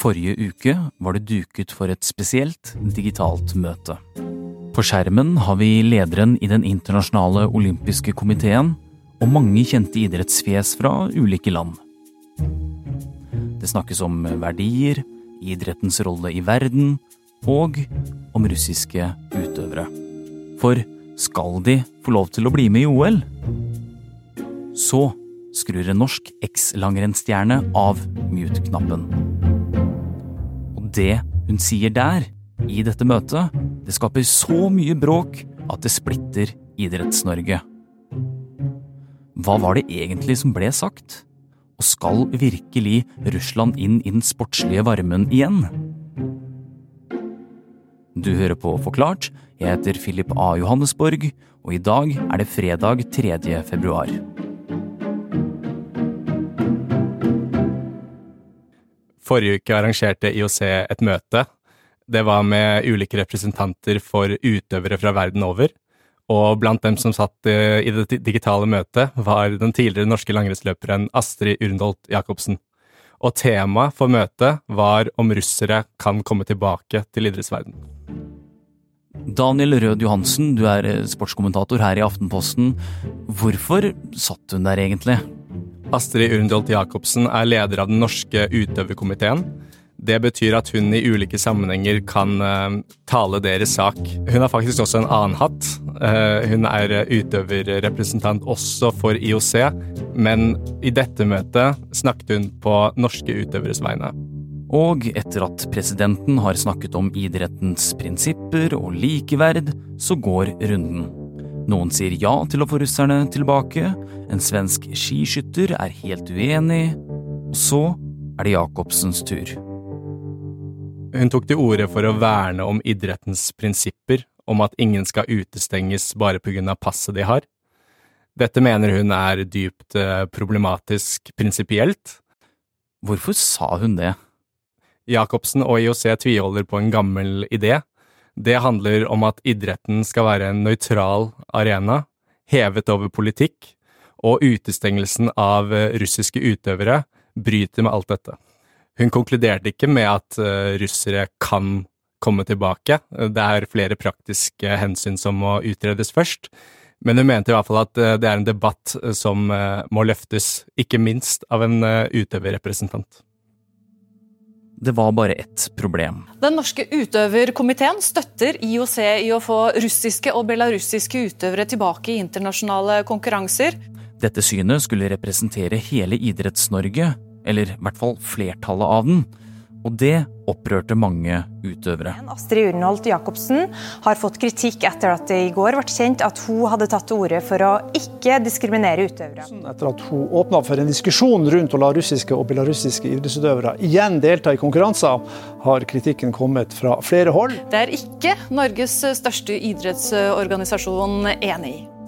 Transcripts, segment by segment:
Forrige uke var det duket for et spesielt digitalt møte. På skjermen har vi lederen i Den internasjonale olympiske komiteen og mange kjente idrettsfjes fra ulike land. Det snakkes om verdier, idrettens rolle i verden og om russiske utøvere. For skal de få lov til å bli med i OL? Så skrur en norsk eks-langrennsstjerne av mute-knappen. Og det hun sier der, i dette møtet, det skaper så mye bråk at det splitter Idretts-Norge. Hva var det egentlig som ble sagt? Og skal virkelig Russland inn i den sportslige varmen igjen? Du hører på Forklart. Jeg heter Philip A. Johannesborg, og i dag er det fredag 3. februar. Forrige uke arrangerte IOC et møte. Det var med ulike representanter for utøvere fra verden over. Og blant dem som satt eh, i det digitale møtet, var den tidligere norske langrennsløperen Astrid Urndholt Jacobsen. Og temaet for møtet var om russere kan komme tilbake til idrettsverdenen. Daniel Rød Johansen, du er eh, sportskommentator her i Aftenposten. Hvorfor satt hun der egentlig? Astrid Urndolt Jacobsen er leder av den norske utøverkomiteen. Det betyr at hun i ulike sammenhenger kan uh, tale deres sak. Hun har faktisk også en annen hatt. Uh, hun er utøverrepresentant også for IOC, men i dette møtet snakket hun på norske utøveres vegne. Og etter at presidenten har snakket om idrettens prinsipper og likeverd, så går runden. Noen sier ja til å få russerne tilbake, en svensk skiskytter er helt uenig, og så er det Jacobsens tur. Hun tok til orde for å verne om idrettens prinsipper, om at ingen skal utestenges bare av passet de har. Dette mener hun er dypt eh, problematisk prinsipielt. Hvorfor sa hun det? Jacobsen og IOC tviholder på en gammel idé. Det handler om at idretten skal være en nøytral arena, hevet over politikk, og utestengelsen av eh, russiske utøvere bryter med alt dette. Hun konkluderte ikke med at uh, russere kan komme tilbake. Det er flere praktiske hensyn som må utredes først. Men hun mente i hvert fall at uh, det er en debatt som må løftes, ikke minst av en utøverrepresentant. Det var bare ett problem. Den norske utøverkomiteen støtter IOC i å få russiske og belarusiske utøvere tilbake i internasjonale konkurranser. Dette synet skulle representere hele Idretts-Norge, eller i hvert fall flertallet av den. Og det opprørte mange utøvere. Astrid Urenholt Jacobsen har fått kritikk etter at det i går ble kjent at hun hadde tatt til orde for å ikke diskriminere utøvere. Etter at hun åpna for en diskusjon rundt å la russiske og belarusiske idrettsutøvere igjen delta i konkurranser, har kritikken kommet fra flere hold. Det er ikke Norges største idrettsorganisasjon enig i.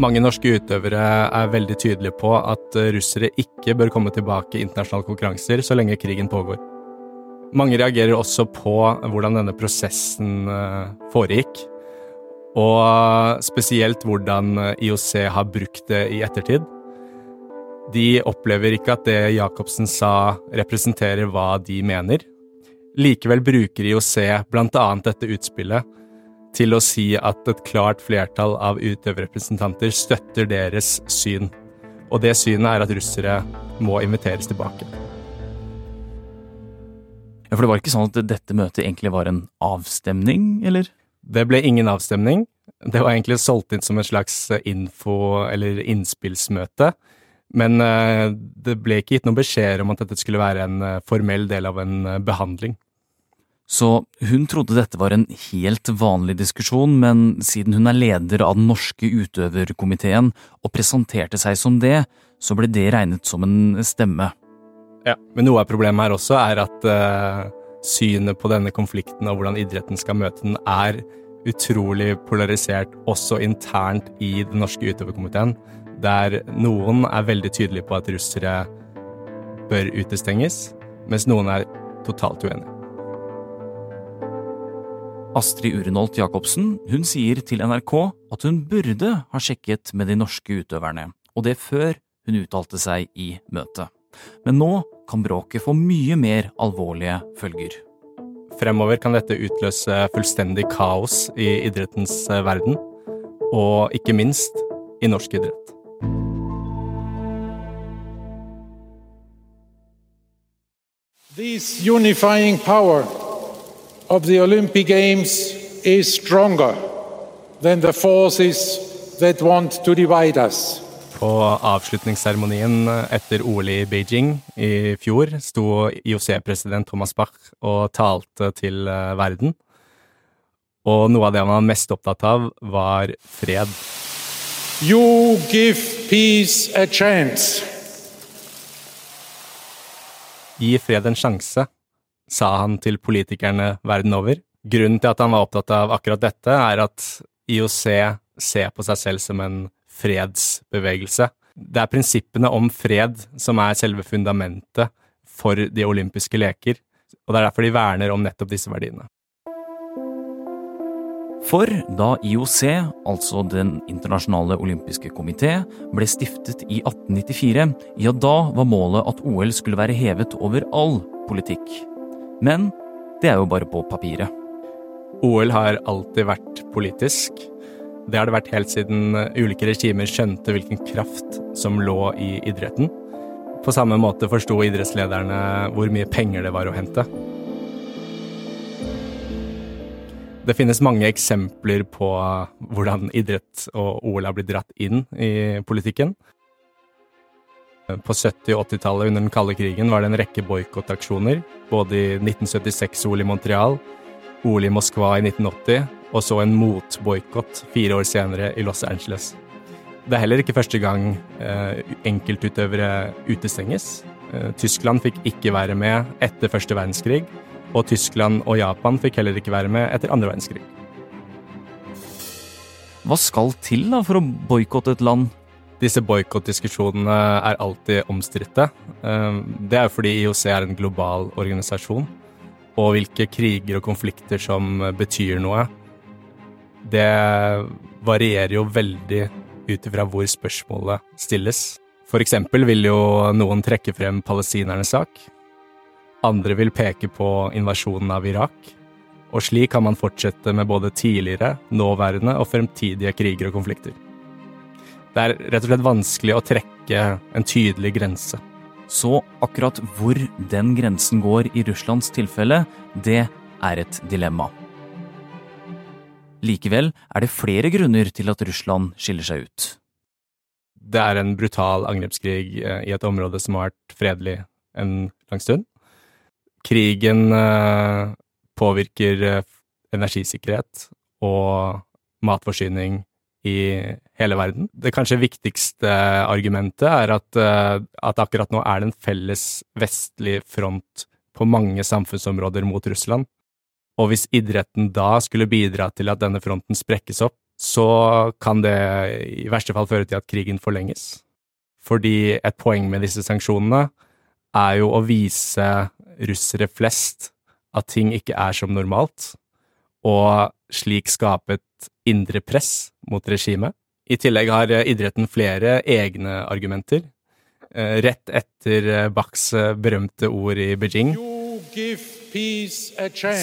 Mange norske utøvere er veldig tydelige på at russere ikke bør komme tilbake i internasjonale konkurranser så lenge krigen pågår. Mange reagerer også på hvordan denne prosessen eh, foregikk, og spesielt hvordan IOC har brukt det i ettertid. De opplever ikke at det Jacobsen sa representerer hva de mener. Likevel bruker IOC blant annet dette utspillet til å si at et klart flertall av utøverrepresentanter støtter deres syn. Og det synet er at russere må inviteres tilbake. Ja, For det var ikke sånn at dette møtet egentlig var en avstemning, eller? Det ble ingen avstemning. Det var egentlig solgt inn som et slags info- eller innspillsmøte. Men eh, det ble ikke gitt noen beskjed om at dette skulle være en eh, formell del av en eh, behandling. Så hun trodde dette var en helt vanlig diskusjon, men siden hun er leder av den norske utøverkomiteen og presenterte seg som det, så ble det regnet som en stemme. Ja, Men noe av problemet her også er at uh, synet på denne konflikten og hvordan idretten skal møte den, er utrolig polarisert også internt i den norske utøverkomiteen, der noen er veldig tydelige på at russere bør utestenges, mens noen er totalt uenige. Astrid Urenholt Jacobsen hun sier til NRK at hun burde ha sjekket med de norske utøverne, og det før hun uttalte seg i møtet. Men nå kan bråket få mye mer alvorlige følger. Fremover kan dette utløse fullstendig kaos i idrettens eh, verden, og ikke minst i norsk idrett. This unifying power of the Olympic Games is stronger than the forces that want to divide us. På avslutningsseremonien etter OL i Beijing i fjor sto IOC-president Thomas Bach og talte til eh, verden. Og noe av det han var mest opptatt av, var fred. You give peace a chance. Gi fred en sjanse, sa han til politikerne verden over. Grunnen til at han var opptatt av akkurat dette, er at IOC ser på seg selv som en fredsbevegelse. Det er prinsippene om fred som er selve fundamentet for de olympiske leker, og det er derfor de verner om nettopp disse verdiene. For da IOC, altså Den internasjonale olympiske komité, ble stiftet i 1894, ja da var målet at OL skulle være hevet over all politikk. Men det er jo bare på papiret. OL har alltid vært politisk. Det har det vært helt siden ulike regimer skjønte hvilken kraft som lå i idretten. På samme måte forsto idrettslederne hvor mye penger det var å hente. Det finnes mange eksempler på hvordan idrett og OL har blitt dratt inn i politikken. På 70- og 80-tallet under den kalde krigen var det en rekke boikottaksjoner, både i 1976-OL i Montreal, OL i Moskva i 1980 og så en motboikott fire år senere i Los Angeles. Det er heller ikke første gang eh, enkeltutøvere utestenges. Eh, Tyskland fikk ikke være med etter første verdenskrig, og Tyskland og Japan fikk heller ikke være med etter andre verdenskrig. Hva skal til da for å boikotte et land? Disse boikottdiskusjonene er alltid omstridte. Eh, Det er jo fordi IOC er en global organisasjon, og hvilke kriger og konflikter som betyr noe, det varierer jo veldig ut ifra hvor spørsmålet stilles. For eksempel vil jo noen trekke frem palestinernes sak. Andre vil peke på invasjonen av Irak. Og slik kan man fortsette med både tidligere, nåværende og fremtidige kriger og konflikter. Det er rett og slett vanskelig å trekke en tydelig grense. Så akkurat hvor den grensen går i Russlands tilfelle, det er et dilemma. Likevel er det flere grunner til at Russland skiller seg ut. Det er en brutal angrepskrig eh, i et område som har vært fredelig en lang stund. Krigen eh, påvirker eh, energisikkerhet og matforsyning i hele verden. Det kanskje viktigste argumentet er at, at akkurat nå er det en felles vestlig front på mange samfunnsområder mot Russland. Og hvis idretten da skulle bidra til at denne fronten sprekkes opp, så kan det i verste fall føre til at krigen forlenges. Fordi et poeng med disse sanksjonene er jo å vise russere flest at ting ikke er som normalt, og slik skape et indre press mot regimet. I tillegg har idretten flere egne argumenter. Rett etter Bachs berømte ord i Beijing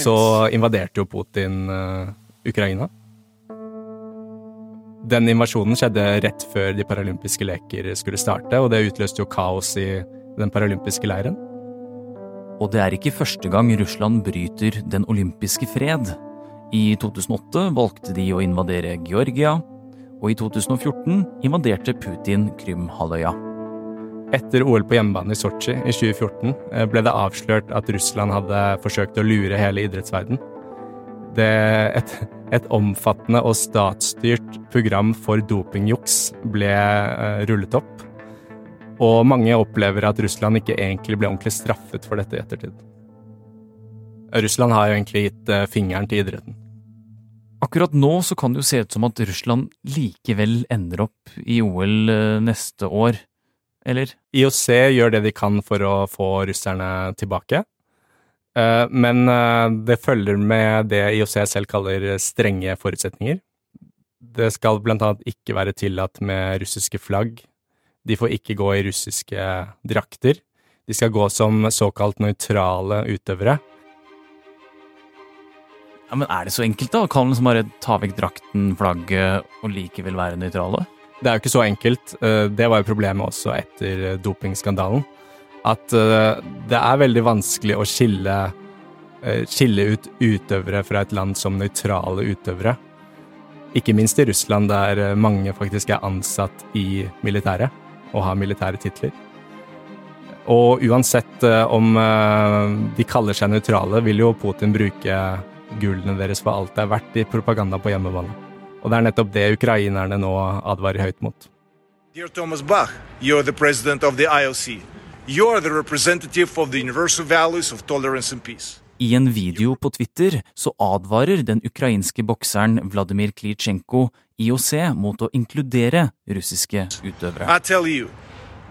så invaderte jo Putin Ukraina. Den invasjonen skjedde rett før de paralympiske leker skulle starte, og det utløste jo kaos i den paralympiske leiren. Og det er ikke første gang Russland bryter den olympiske fred. I 2008 valgte de å invadere Georgia, og i 2014 invaderte Putin Krym-halvøya. Etter OL på hjemmebane i Sotsji i 2014 eh, ble det avslørt at Russland hadde forsøkt å lure hele idrettsverden. Det, et, et omfattende og statsstyrt program for dopingjuks ble uh, rullet opp. Og mange opplever at Russland ikke egentlig ble ordentlig straffet for dette i ettertid. Russland har jo egentlig gitt uh, fingeren til idretten. Akkurat nå så kan det jo se ut som at Russland likevel ender opp i OL neste år eller? IOC gjør det de kan for å få russerne tilbake. Eh, men eh, det følger med det IOC selv kaller strenge forutsetninger. Det skal blant annet ikke være tillatt med russiske flagg. De får ikke gå i russiske drakter. De skal gå som såkalt nøytrale utøvere. Ja, men Er det så enkelt, da? Kan man liksom bare ta vekk drakten, flagget og likevel være nøytrale? Det er jo ikke så enkelt. Eh, det var jo problemet også etter eh, dopingskandalen. At eh, det er veldig vanskelig å skille, skille ut utøvere fra et land som nøytrale utøvere. Ikke minst i Russland, der mange faktisk er ansatt i militæret og har militære titler. Og uansett om de kaller seg nøytrale, vil jo Putin bruke gullene deres for alt det er verdt i propaganda på hjemmebane. Og det er nettopp det ukrainerne nå advarer høyt mot. Dear Thomas Bach, you're the president of the IOC. You're the representative of the universal values of tolerance and peace. I en video på Twitter så advarer den ukrainske bokseren Vladimir Klitsjenko IOC mot å inkludere russiske utøvere. I tell you,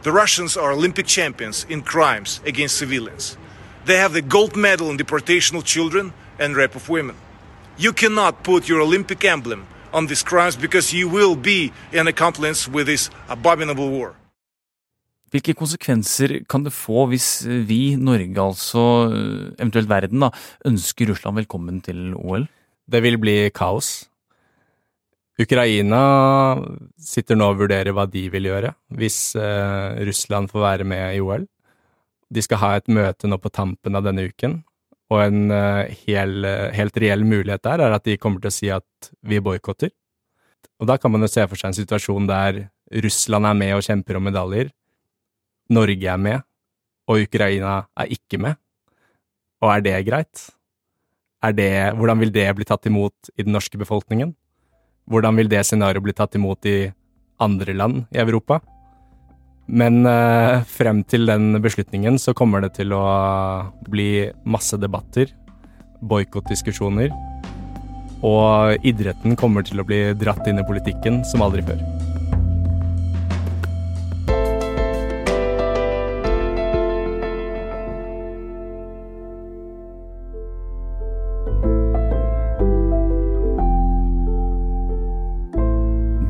the Russians are Olympic champions in crimes against civilians. They have the gold medal in deportation of children and rape of women. You cannot put your Olympic emblem on these crimes because you will be an accomplice with this abominable war. Hvilke konsekvenser kan det få hvis vi, Norge altså, eventuelt verden, da, ønsker Russland velkommen til OL? Det vil bli kaos. Ukraina sitter nå og vurderer hva de vil gjøre hvis eh, Russland får være med i OL. De skal ha et møte nå på tampen av denne uken, og en uh, hel, uh, helt reell mulighet der er at de kommer til å si at vi boikotter. Og da kan man jo se for seg en situasjon der Russland er med og kjemper om medaljer, Norge er med, og Ukraina er ikke med. Og er det greit? Er det, hvordan vil det bli tatt imot i den norske befolkningen? Hvordan vil det scenarioet bli tatt imot i andre land i Europa? Men uh, frem til den beslutningen så kommer det til å bli masse debatter, boikottdiskusjoner, og idretten kommer til å bli dratt inn i politikken som aldri før.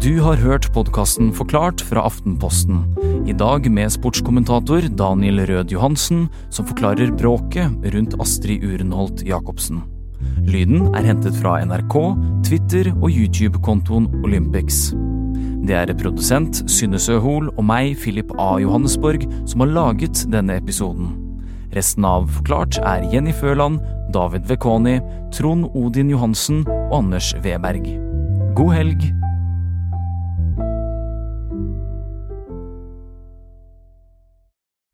Du har hørt podkasten Forklart fra Aftenposten. I dag med sportskommentator Daniel Rød Johansen, som forklarer bråket rundt Astrid Urenholt Jacobsen. Lyden er hentet fra NRK, Twitter og YouTube-kontoen Olympics. Det er produsent Synne Hoel og meg, Philip A. Johannesborg, som har laget denne episoden. Resten av Forklart er Jenny Føland, David Vekoni, Trond Odin Johansen og Anders Weberg. God helg!